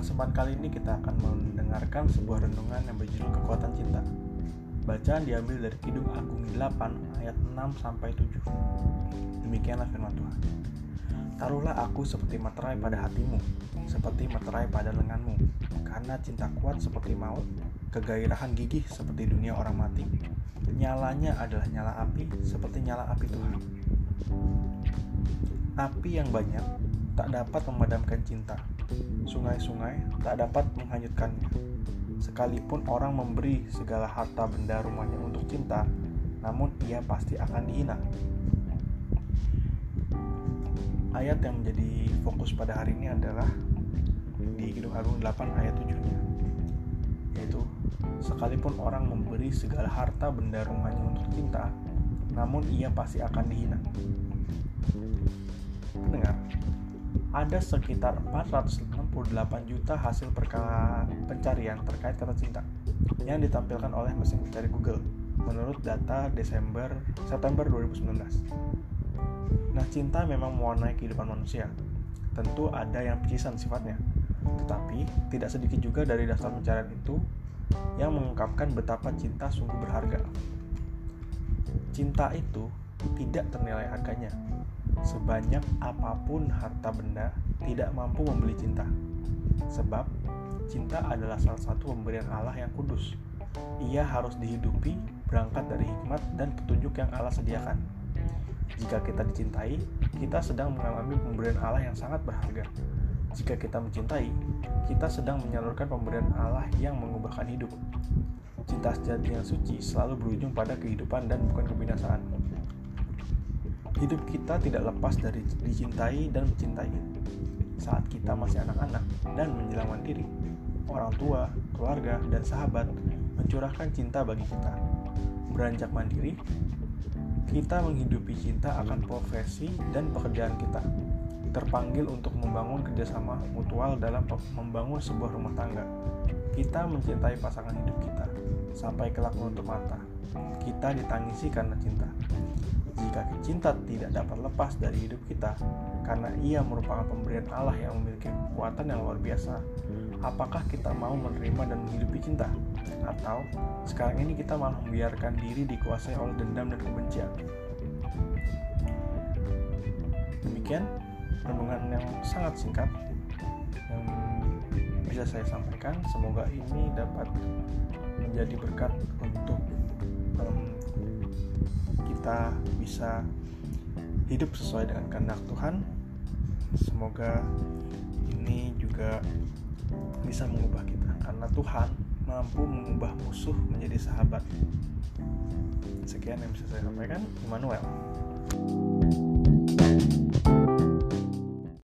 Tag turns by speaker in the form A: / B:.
A: kesempatan kali ini kita akan mendengarkan sebuah renungan yang berjudul Kekuatan Cinta. Bacaan diambil dari Kidung Agung 8 ayat 6 sampai 7. Demikianlah firman Tuhan. Taruhlah aku seperti materai pada hatimu, seperti materai pada lenganmu, karena cinta kuat seperti maut, kegairahan gigih seperti dunia orang mati. Nyalanya adalah nyala api, seperti nyala api Tuhan. Api yang banyak tak dapat memadamkan cinta. Sungai-sungai tak dapat menghanyutkannya. Sekalipun orang memberi segala harta benda rumahnya untuk cinta, namun ia pasti akan dihina. Ayat yang menjadi fokus pada hari ini adalah di Kidung Agung 8 ayat 7-nya. Yaitu, sekalipun orang memberi segala harta benda rumahnya untuk cinta, namun ia pasti akan dihina. Ada sekitar 468 juta hasil pencarian terkait kata cinta yang ditampilkan oleh mesin pencari Google menurut data Desember September 2019. Nah, cinta memang mewarnai kehidupan manusia. Tentu ada yang picisan sifatnya. Tetapi, tidak sedikit juga dari daftar pencarian itu yang mengungkapkan betapa cinta sungguh berharga. Cinta itu tidak ternilai harganya, Sebanyak apa pun harta benda tidak mampu membeli cinta. Sebab cinta adalah salah satu pemberian Allah yang kudus. Ia harus dihidupi berangkat dari hikmat dan petunjuk yang Allah sediakan. Jika kita dicintai, kita sedang mengalami pemberian Allah yang sangat berharga. Jika kita mencintai, kita sedang menyalurkan pemberian Allah yang mengubahkan hidup. Cinta sejati yang suci selalu berujung pada kehidupan dan bukan kebinasaan. Hidup kita tidak lepas dari dicintai dan mencintai. Saat kita masih anak-anak dan menjelang mandiri, orang tua, keluarga, dan sahabat mencurahkan cinta bagi kita. Beranjak mandiri, kita menghidupi cinta akan profesi dan pekerjaan kita. Terpanggil untuk membangun kerjasama mutual dalam membangun sebuah rumah tangga. Kita mencintai pasangan hidup kita sampai kelak menutup mata. Kita ditangisi karena cinta jika cinta tidak dapat lepas dari hidup kita karena ia merupakan pemberian Allah yang memiliki kekuatan yang luar biasa. Apakah kita mau menerima dan menghidupi cinta? Atau sekarang ini kita malah membiarkan diri dikuasai oleh dendam dan kebencian? Demikian renungan yang sangat singkat yang bisa saya sampaikan semoga ini dapat menjadi berkat untuk kita bisa hidup sesuai dengan kehendak Tuhan. Semoga ini juga bisa mengubah kita karena Tuhan mampu mengubah musuh menjadi sahabat. Sekian yang bisa saya sampaikan, Immanuel. thank you